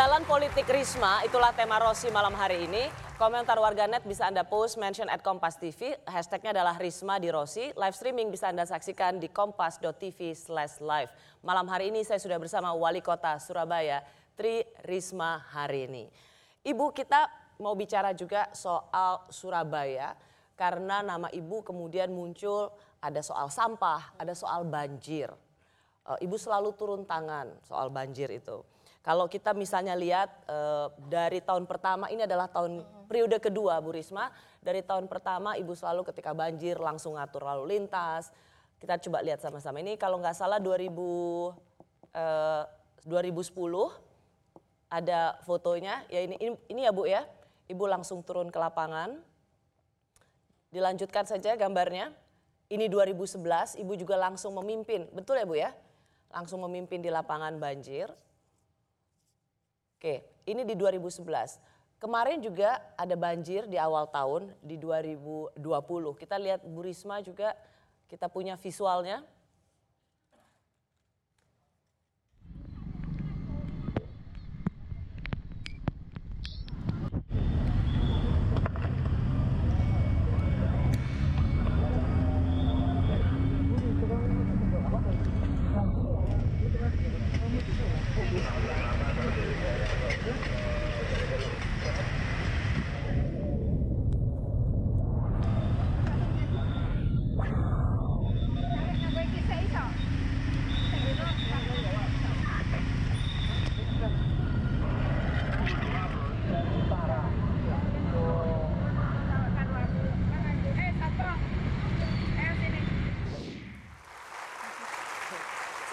Jalan politik Risma, itulah tema Rossi malam hari ini. Komentar warganet bisa Anda post, mention at Kompas TV. Hashtagnya adalah Risma di Rossi. Live streaming bisa Anda saksikan di kompas.tv slash live. Malam hari ini saya sudah bersama Wali Kota Surabaya, Tri Risma hari ini. Ibu kita mau bicara juga soal Surabaya karena nama ibu kemudian muncul ada soal sampah, ada soal banjir. Eh, ibu selalu turun tangan soal banjir itu. Kalau kita misalnya lihat eh, dari tahun pertama ini adalah tahun periode kedua Bu Risma. Dari tahun pertama Ibu selalu ketika banjir langsung ngatur lalu lintas. Kita coba lihat sama-sama ini kalau nggak salah 2000 eh, 2010 ada fotonya ya ini, ini ini ya Bu ya. Ibu langsung turun ke lapangan. Dilanjutkan saja gambarnya. Ini 2011 Ibu juga langsung memimpin. Betul ya Bu ya? Langsung memimpin di lapangan banjir. Oke, ini di 2011. Kemarin juga ada banjir di awal tahun di 2020. Kita lihat Bu Risma juga kita punya visualnya.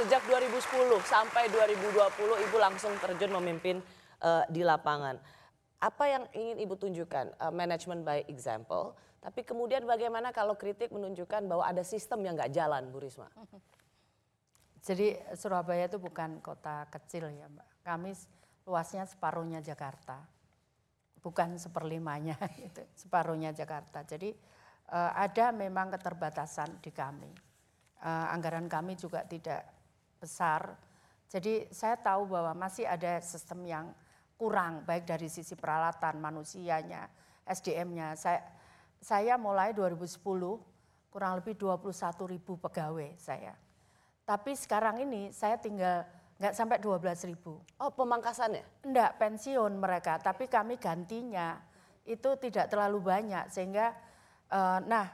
Sejak 2010 sampai 2020 Ibu langsung terjun memimpin uh, di lapangan. Apa yang ingin Ibu tunjukkan? Uh, management by example. Tapi kemudian bagaimana kalau kritik menunjukkan bahwa ada sistem yang nggak jalan, Bu Risma? Jadi Surabaya itu bukan kota kecil ya Mbak. Kami luasnya separuhnya Jakarta. Bukan seperlimanya, gitu, separuhnya Jakarta. Jadi uh, ada memang keterbatasan di kami. Anggaran kami juga tidak besar. Jadi saya tahu bahwa masih ada sistem yang kurang baik dari sisi peralatan manusianya, SDM-nya. Saya saya mulai 2010 kurang lebih 21 ribu pegawai saya. Tapi sekarang ini saya tinggal nggak sampai 12 ribu. Oh pemangkasannya? Enggak, pensiun mereka. Tapi kami gantinya itu tidak terlalu banyak. Sehingga, uh, nah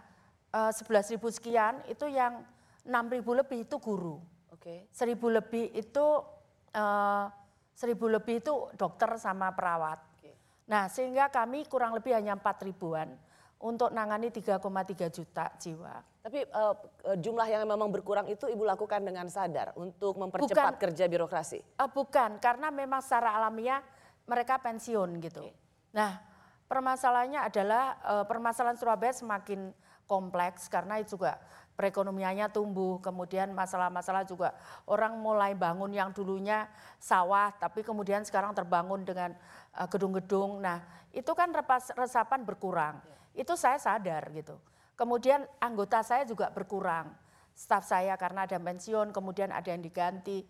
uh, 11 ribu sekian itu yang 6 ribu lebih itu guru. Oke. Seribu lebih itu uh, seribu lebih itu dokter sama perawat. Oke. Nah sehingga kami kurang lebih hanya empat ribuan untuk nangani 3,3 juta jiwa. Tapi uh, jumlah yang memang berkurang itu ibu lakukan dengan sadar untuk mempercepat bukan, kerja birokrasi. Uh, bukan, karena memang secara alamiah mereka pensiun gitu. Okay. Nah permasalahannya adalah uh, permasalahan Surabaya semakin kompleks karena itu juga perekonomiannya tumbuh, kemudian masalah-masalah juga orang mulai bangun yang dulunya sawah, tapi kemudian sekarang terbangun dengan eh, gedung-gedung. Nah, itu kan resapan berkurang. Ya. Itu saya sadar gitu. Kemudian anggota saya juga berkurang, staf saya karena ada pensiun, kemudian ada yang diganti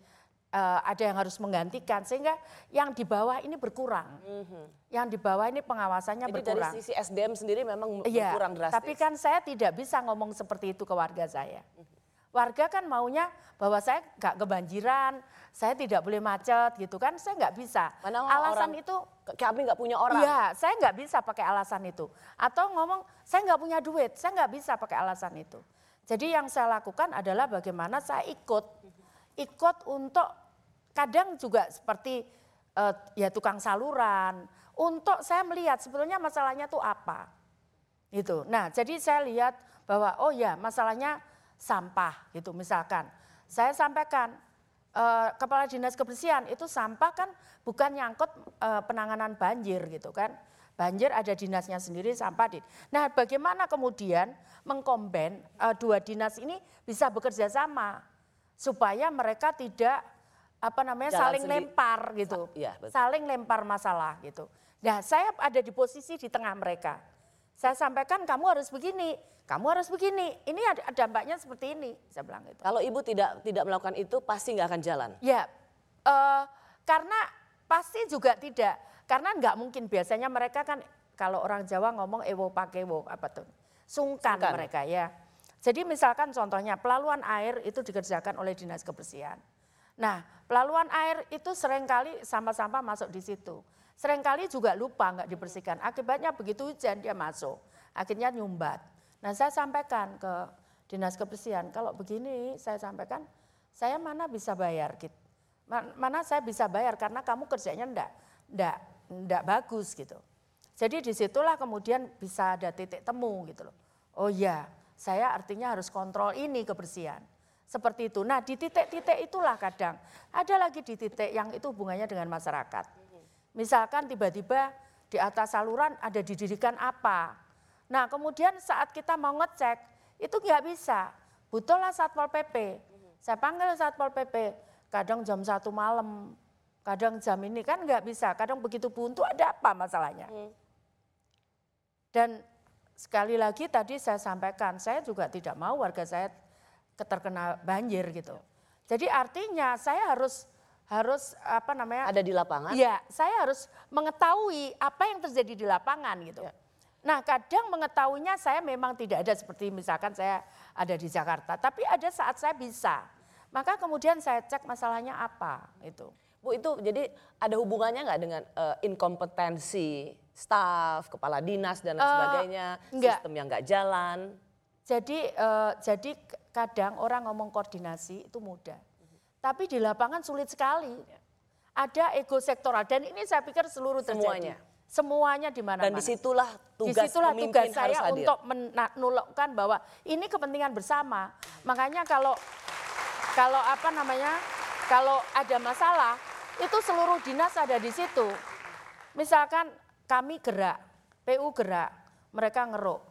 uh, ada yang harus menggantikan sehingga yang di bawah ini berkurang. Mm-hmm. Yang di bawah ini pengawasannya Jadi berkurang. dari sisi SDM sendiri memang ya, berkurang drastis. Tapi kan saya tidak bisa ngomong seperti itu ke warga saya. Mm-hmm. Warga kan maunya bahwa saya nggak kebanjiran, saya tidak boleh macet gitu kan, saya nggak bisa. Mana alasan orang, itu kami nggak punya orang. Iya, saya nggak bisa pakai alasan itu. Atau ngomong saya nggak punya duit, saya nggak bisa pakai alasan itu. Jadi yang saya lakukan adalah bagaimana saya ikut, ikut untuk kadang juga seperti uh, ya tukang saluran. Untuk saya melihat sebetulnya masalahnya tuh apa. Gitu. Nah, jadi saya lihat bahwa oh ya masalahnya sampah gitu misalkan. Saya sampaikan uh, kepala dinas kebersihan itu sampah kan bukan nyangkut uh, penanganan banjir gitu kan. Banjir ada dinasnya sendiri sampah di. Nah, bagaimana kemudian mengkomben uh, dua dinas ini bisa bekerja sama supaya mereka tidak apa namanya Jalan saling sendiri. lempar gitu, ya, saling lempar masalah gitu. Nah saya ada di posisi di tengah mereka. Saya sampaikan kamu harus begini, kamu harus begini. Ini ada dampaknya seperti ini, saya bilang itu. Kalau ibu tidak tidak melakukan itu pasti nggak akan jalan. Ya, uh, karena pasti juga tidak. Karena nggak mungkin biasanya mereka kan kalau orang Jawa ngomong ewo pakewo apa tuh? Sungkan, Sungkan. mereka ya. Jadi misalkan contohnya pelaluan air itu dikerjakan oleh dinas kebersihan. Nah pelaluan air itu sering kali sampah-sampah masuk di situ. Seringkali juga lupa nggak dibersihkan. Akibatnya begitu hujan dia masuk. Akhirnya nyumbat. Nah saya sampaikan ke dinas kebersihan. Kalau begini saya sampaikan saya mana bisa bayar gitu. Mana saya bisa bayar karena kamu kerjanya enggak, enggak, enggak bagus gitu. Jadi di situlah kemudian bisa ada titik temu gitu loh. Oh iya, saya artinya harus kontrol ini kebersihan. Seperti itu. Nah di titik-titik itulah kadang. Ada lagi di titik yang itu hubungannya dengan masyarakat. Misalkan tiba-tiba di atas saluran ada didirikan apa. Nah kemudian saat kita mau ngecek itu nggak bisa. Butuhlah Satpol PP saya panggil Satpol PP, kadang jam satu malam, kadang jam ini kan nggak bisa, kadang begitu buntu ada apa masalahnya. Hmm. Dan sekali lagi tadi saya sampaikan, saya juga tidak mau warga saya terkena banjir gitu. Jadi artinya saya harus harus apa namanya ada di lapangan? Iya, saya harus mengetahui apa yang terjadi di lapangan gitu. Ya. Nah kadang mengetahuinya saya memang tidak ada seperti misalkan saya ada di Jakarta. Tapi ada saat saya bisa. Maka kemudian saya cek masalahnya apa itu. Bu itu jadi ada hubungannya nggak dengan uh, inkompetensi staf, kepala dinas dan lain uh, sebagainya, enggak. sistem yang nggak jalan? Jadi uh, jadi kadang orang ngomong koordinasi itu mudah, tapi di lapangan sulit sekali. Ada ego sektoral dan ini saya pikir seluruh terjadi. Semuanya semuanya di mana-mana. Dan di situlah tugas di situlah tugas saya harus untuk menulokkan bahwa ini kepentingan bersama. Makanya kalau kalau apa namanya, kalau ada masalah itu seluruh dinas ada di situ. Misalkan kami gerak, PU gerak, mereka ngeruk.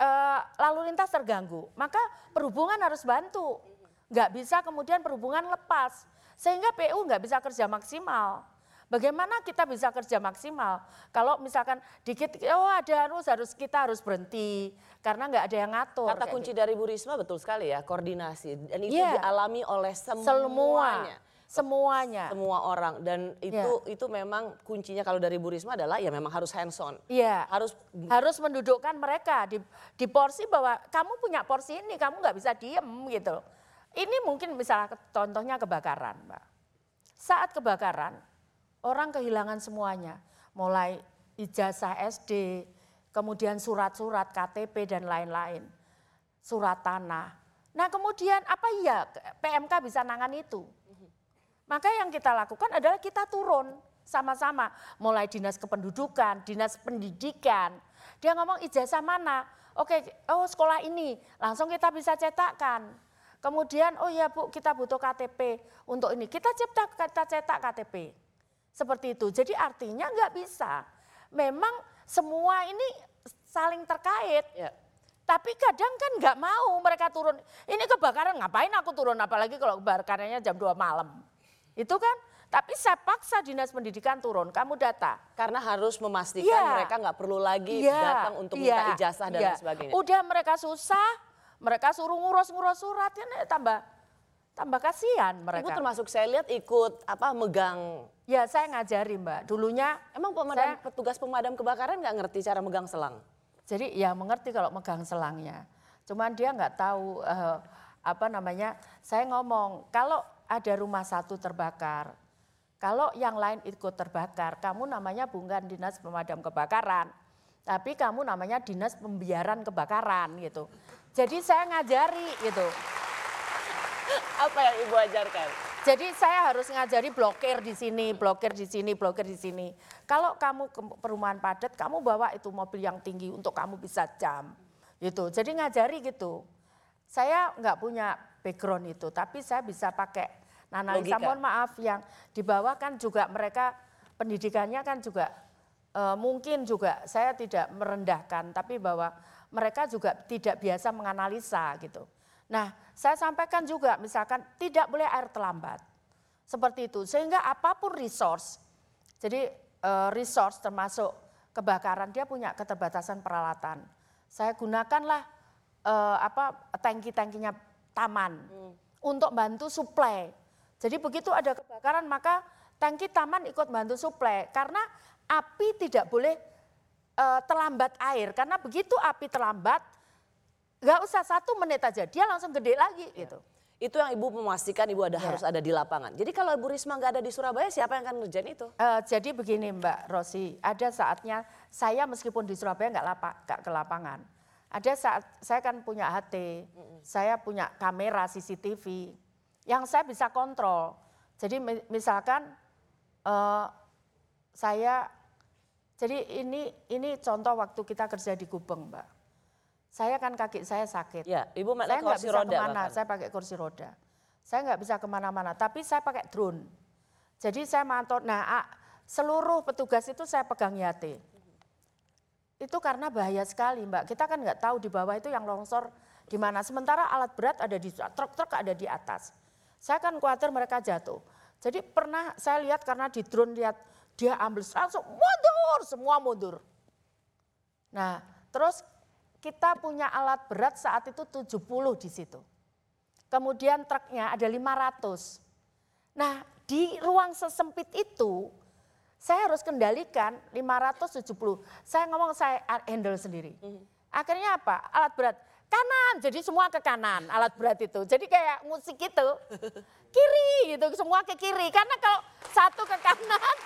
E, lalu lintas terganggu, maka perhubungan harus bantu. Nggak bisa kemudian perhubungan lepas, sehingga PU nggak bisa kerja maksimal. Bagaimana kita bisa kerja maksimal? Kalau misalkan dikit, oh ada harus harus kita harus berhenti karena nggak ada yang ngatur. Kata kunci gitu. dari Bu Risma betul sekali ya koordinasi dan itu yeah. dialami oleh semuanya. Semuanya. Semua orang dan itu yeah. itu memang kuncinya kalau dari Bu Risma adalah ya memang harus hands on. Iya. Harus harus mendudukkan mereka di di porsi bahwa kamu punya porsi ini, kamu nggak bisa diem gitu. Ini mungkin misalnya contohnya kebakaran, Mbak. Saat kebakaran, Orang kehilangan semuanya, mulai ijazah SD, kemudian surat-surat KTP dan lain-lain, surat tanah. Nah kemudian apa iya PMK bisa nangan itu? Maka yang kita lakukan adalah kita turun sama-sama, mulai dinas kependudukan, dinas pendidikan. Dia ngomong ijazah mana? Oke, oh sekolah ini, langsung kita bisa cetakkan. Kemudian, oh ya Bu, kita butuh KTP untuk ini. Kita cetak, kita cetak KTP. Seperti itu. Jadi artinya nggak bisa. Memang semua ini saling terkait. Ya. Tapi kadang kan nggak mau mereka turun. Ini kebakaran ngapain aku turun apalagi kalau kebakarannya jam 2 malam. Itu kan tapi saya paksa dinas pendidikan turun, kamu data. Karena harus memastikan ya. mereka nggak perlu lagi ya. datang untuk ya. minta ijazah dan ya. sebagainya. Udah mereka susah, mereka suruh ngurus-ngurus surat, ya tambah tambah kasihan mereka. Ibu termasuk saya lihat ikut apa megang. Ya saya ngajari mbak. Dulunya emang pemadam saya, petugas pemadam kebakaran nggak ngerti cara megang selang. Jadi ya mengerti kalau megang selangnya. Cuman dia nggak tahu uh, apa namanya. Saya ngomong kalau ada rumah satu terbakar, kalau yang lain ikut terbakar, kamu namanya bukan dinas pemadam kebakaran, tapi kamu namanya dinas pembiaran kebakaran gitu. Jadi saya ngajari gitu. Apa yang Ibu ajarkan? Jadi saya harus ngajari blokir di sini, blokir di sini, blokir di sini. Kalau kamu ke perumahan padat, kamu bawa itu mobil yang tinggi untuk kamu bisa jam. Gitu. Jadi ngajari gitu. Saya nggak punya background itu, tapi saya bisa pakai analisa. Mohon maaf yang di bawah kan juga mereka pendidikannya kan juga e, mungkin juga saya tidak merendahkan, tapi bahwa mereka juga tidak biasa menganalisa gitu. Nah, saya sampaikan juga misalkan tidak boleh air terlambat. Seperti itu. Sehingga apa pun resource, jadi uh, resource termasuk kebakaran dia punya keterbatasan peralatan. Saya gunakanlah uh, apa tangki-tangkinya taman hmm. untuk bantu suplai. Jadi begitu ada kebakaran maka tangki taman ikut bantu suplai karena api tidak boleh uh, terlambat air karena begitu api terlambat nggak usah satu menit aja dia langsung gede lagi ya. gitu. Itu yang ibu memastikan ibu ada ya. harus ada di lapangan. Jadi kalau ibu Risma nggak ada di Surabaya siapa yang akan ngerjain itu? Uh, jadi begini Mbak Rosi, ada saatnya saya meskipun di Surabaya nggak lapak, nggak ke lapangan. Ada saat saya kan punya HT, mm -mm. saya punya kamera CCTV yang saya bisa kontrol. Jadi misalkan uh, saya, jadi ini ini contoh waktu kita kerja di Gubeng, Mbak saya kan kaki saya sakit. Ya, ibu saya nggak bisa roda ke mana, bahkan. saya pakai kursi roda. Saya nggak bisa ke mana-mana, tapi saya pakai drone. Jadi saya mantau, nah seluruh petugas itu saya pegang yate. Itu karena bahaya sekali mbak, kita kan nggak tahu di bawah itu yang longsor di mana. Sementara alat berat ada di truk-truk ada di atas. Saya kan khawatir mereka jatuh. Jadi pernah saya lihat karena di drone lihat dia ambil langsung mundur, semua mundur. Nah terus kita punya alat berat saat itu 70 di situ. Kemudian truknya ada 500. Nah di ruang sesempit itu saya harus kendalikan 570. Saya ngomong saya handle sendiri. Mhm. Akhirnya apa? Alat berat kanan, jadi semua ke kanan alat berat itu. Jadi kayak musik itu, kiri gitu, semua ke kiri. Karena kalau satu ke kanan,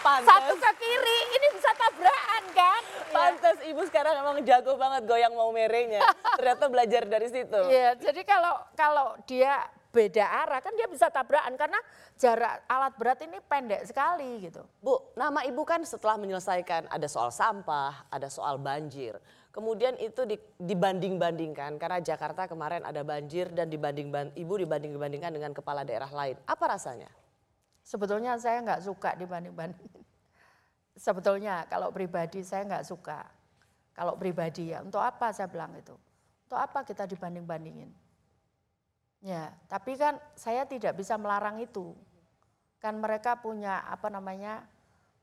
Pantes. satu ke kiri, ini bisa tabrakan kan. Iya. Pantes ibu sekarang emang jago banget goyang mau merenya. Ternyata belajar dari situ. Iya, jadi kalau kalau dia beda arah kan dia bisa tabrakan karena jarak alat berat ini pendek sekali gitu. Bu, nama ibu kan setelah menyelesaikan ada soal sampah, ada soal banjir. Kemudian itu dibanding-bandingkan karena Jakarta kemarin ada banjir dan dibanding ibu dibanding-bandingkan dengan kepala daerah lain. Apa rasanya? Sebetulnya saya nggak suka dibanding-bandingin. Sebetulnya kalau pribadi saya nggak suka. Kalau pribadi ya, untuk apa saya bilang itu? Untuk apa kita dibanding-bandingin? Ya, tapi kan saya tidak bisa melarang itu. Kan mereka punya apa namanya?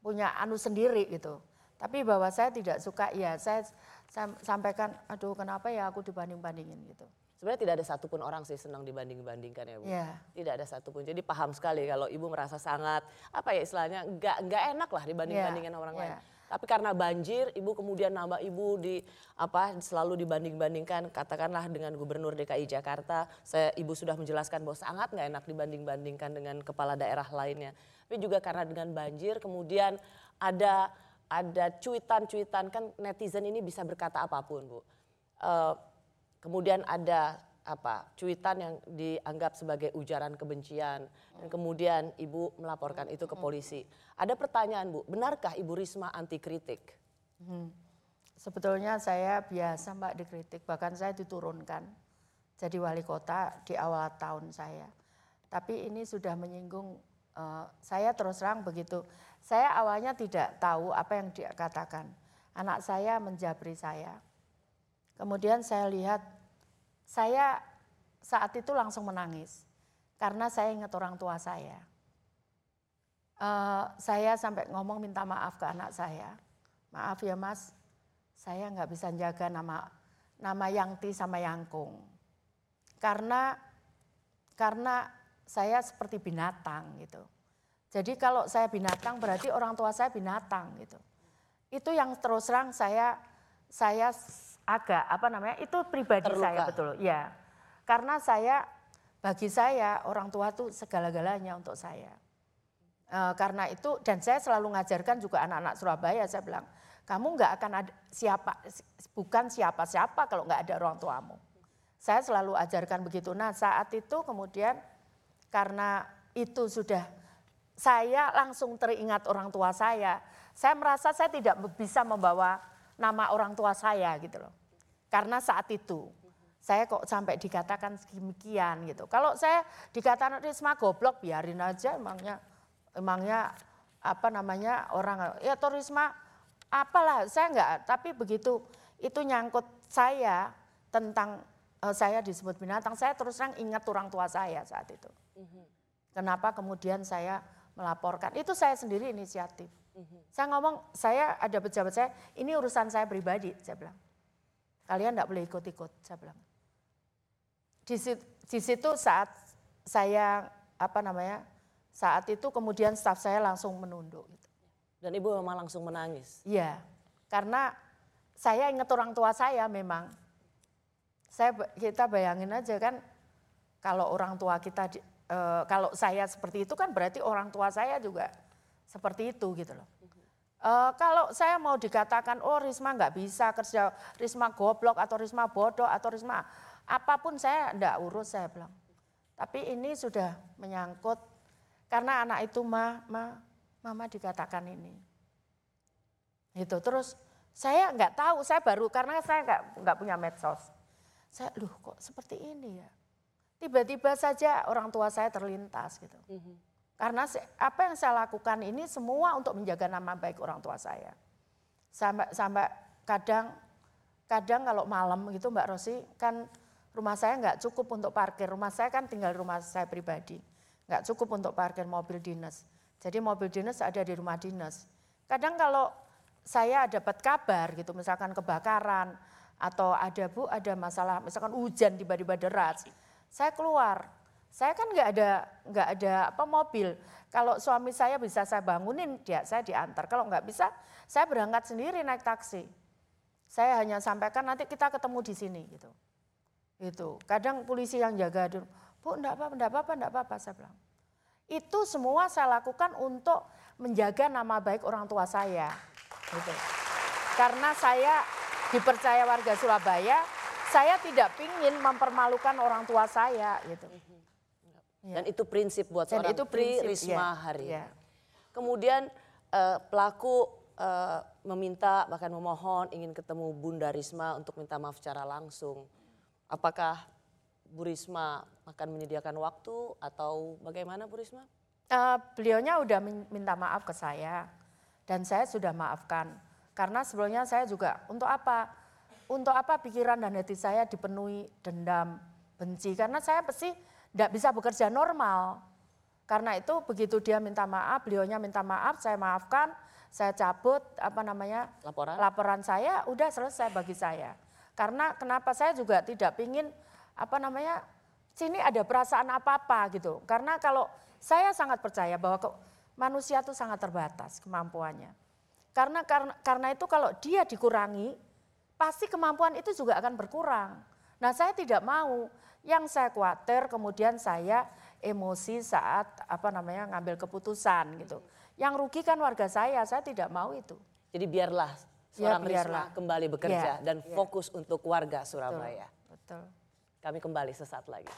punya anu sendiri gitu. Tapi bahwa saya tidak suka, ya saya saya sampaikan, aduh kenapa ya aku dibanding-bandingin gitu. Sebenarnya tidak ada satupun orang sih senang dibanding-bandingkan ya Bu. Yeah. Tidak ada satupun. Jadi paham sekali kalau Ibu merasa sangat, apa ya istilahnya, nggak, nggak enak lah dibanding-bandingkan yeah. orang yeah. lain. Tapi karena banjir, ibu kemudian nama ibu di apa selalu dibanding-bandingkan, katakanlah dengan Gubernur DKI Jakarta. Saya ibu sudah menjelaskan bahwa sangat nggak enak dibanding-bandingkan dengan kepala daerah lainnya. Tapi juga karena dengan banjir, kemudian ada ada cuitan-cuitan kan netizen ini bisa berkata apa pun bu. Uh, kemudian ada apa cuitan yang dianggap sebagai ujaran kebencian dan kemudian ibu melaporkan itu ke polisi. Ada pertanyaan bu, benarkah ibu Risma anti kritik? Hmm. Sebetulnya saya biasa mbak dikritik, bahkan saya diturunkan jadi wali kota di awal tahun saya. Tapi ini sudah menyinggung uh, saya terus terang begitu saya awalnya tidak tahu apa yang dia katakan. Anak saya menjabri saya. Kemudian saya lihat, saya saat itu langsung menangis. Karena saya ingat orang tua saya. Uh, saya sampai ngomong minta maaf ke anak saya. Maaf ya mas, saya nggak bisa jaga nama nama Yangti sama Yangkung. Karena karena saya seperti binatang gitu. Jadi kalau saya binatang berarti orang tua saya binatang gitu. Itu yang terus terang saya saya agak apa namanya itu pribadi Terluka. saya betul ya. Karena saya bagi saya orang tua itu segala-galanya untuk saya. E, karena itu dan saya selalu ngajarkan juga anak-anak Surabaya saya bilang kamu nggak akan ada siapa bukan siapa-siapa kalau nggak ada orang tuamu. Saya selalu ajarkan begitu. Nah saat itu kemudian karena itu sudah saya langsung teringat orang tua saya. Saya merasa saya tidak bisa membawa nama orang tua saya gitu loh. Karena saat itu saya kok sampai dikatakan demikian gitu. Kalau saya dikatakan Risma goblok biarin aja emangnya emangnya apa namanya orang ya Risma apalah saya enggak tapi begitu itu nyangkut saya tentang uh, saya disebut binatang saya terus terang ingat orang tua saya saat itu. Mhm. Kenapa kemudian saya melaporkan. Itu saya sendiri inisiatif. Mm-hmm. Saya ngomong, saya ada pejabat saya, ini urusan saya pribadi, saya bilang. Kalian tidak boleh ikut-ikut, saya bilang. Di situ, di situ saat saya apa namanya Saat itu kemudian staf saya langsung menunduk. Gitu. Dan ibu memang langsung menangis. Iya, karena saya ingat orang tua saya memang. Saya kita bayangin aja kan kalau orang tua kita e, kalau saya seperti itu kan berarti orang tua saya juga seperti itu gitu loh. E, kalau saya mau dikatakan oh Risma nggak bisa kerja, Risma goblok atau Risma bodoh atau Risma apa pun saya enggak urus saya bilang. Tapi ini sudah menyangkut karena anak itu ma, ma, mama dikatakan ini. Itu terus saya nggak tahu, saya baru karena saya nggak nggak punya medsos. Saya, loh kok seperti ini ya? Tiba-tiba saja orang tua saya terlintas gitu. Mm -hmm. Karena apa yang saya lakukan ini semua untuk menjaga nama baik orang tua saya. Sampai sampai kadang kadang kalau malam gitu Mbak Rosi kan rumah saya nggak cukup untuk parkir. Rumah saya kan tinggal rumah saya pribadi nggak cukup untuk parkir mobil dinas. Jadi mobil dinas ada di rumah dinas. Kadang kalau saya dapat kabar gitu, misalkan kebakaran atau ada bu ada masalah, misalkan hujan tiba-tiba deras, saya keluar. Saya kan nggak ada nggak ada apa mobil. Kalau suami saya bisa saya bangunin, dia saya diantar. Kalau nggak bisa, saya berangkat sendiri naik taksi. Saya hanya sampaikan nanti kita ketemu di sini gitu. Itu. Kadang polisi yang jaga Bu, enggak apa-apa, enggak apa-apa, enggak apa-apa, saya bilang. Itu semua saya lakukan untuk menjaga nama baik orang tua saya. Gitu. Karena saya dipercaya warga Surabaya, saya tidak ingin mempermalukan orang tua saya gitu. Dan itu prinsip buat Dan seorang itu prinsip, Risma ya, hari. Ya. Kemudian uh, pelaku uh, meminta bahkan memohon ingin ketemu Bunda Risma untuk minta maaf secara langsung. Apakah Bu Risma akan menyediakan waktu atau bagaimana Bu Risma? Uh, beliaunya udah minta maaf ke saya dan saya sudah maafkan. Karena sebelumnya saya juga untuk apa? Untuk apa pikiran dan hati saya dipenuhi dendam, benci. Karena saya pasti tidak bisa bekerja normal. Karena itu begitu dia minta maaf, beliaunya minta maaf, saya maafkan, saya cabut apa namanya laporan laporan saya, udah selesai bagi saya. Karena kenapa saya juga tidak ingin apa namanya sini ada perasaan apa-apa gitu. Karena kalau saya sangat percaya bahwa ke, manusia itu sangat terbatas kemampuannya. Karena, karena karena itu kalau dia dikurangi, pasti kemampuan itu juga akan berkurang. Nah saya tidak mau, yang saya khawatir kemudian saya emosi saat apa namanya ngambil keputusan gitu. Yang rugi kan warga saya, saya tidak mau itu. Jadi biarlah seorang ya, biarlah. Risma kembali bekerja ya, dan ya. fokus untuk warga Surabaya. Betul. betul. Kami kembali sesaat lagi.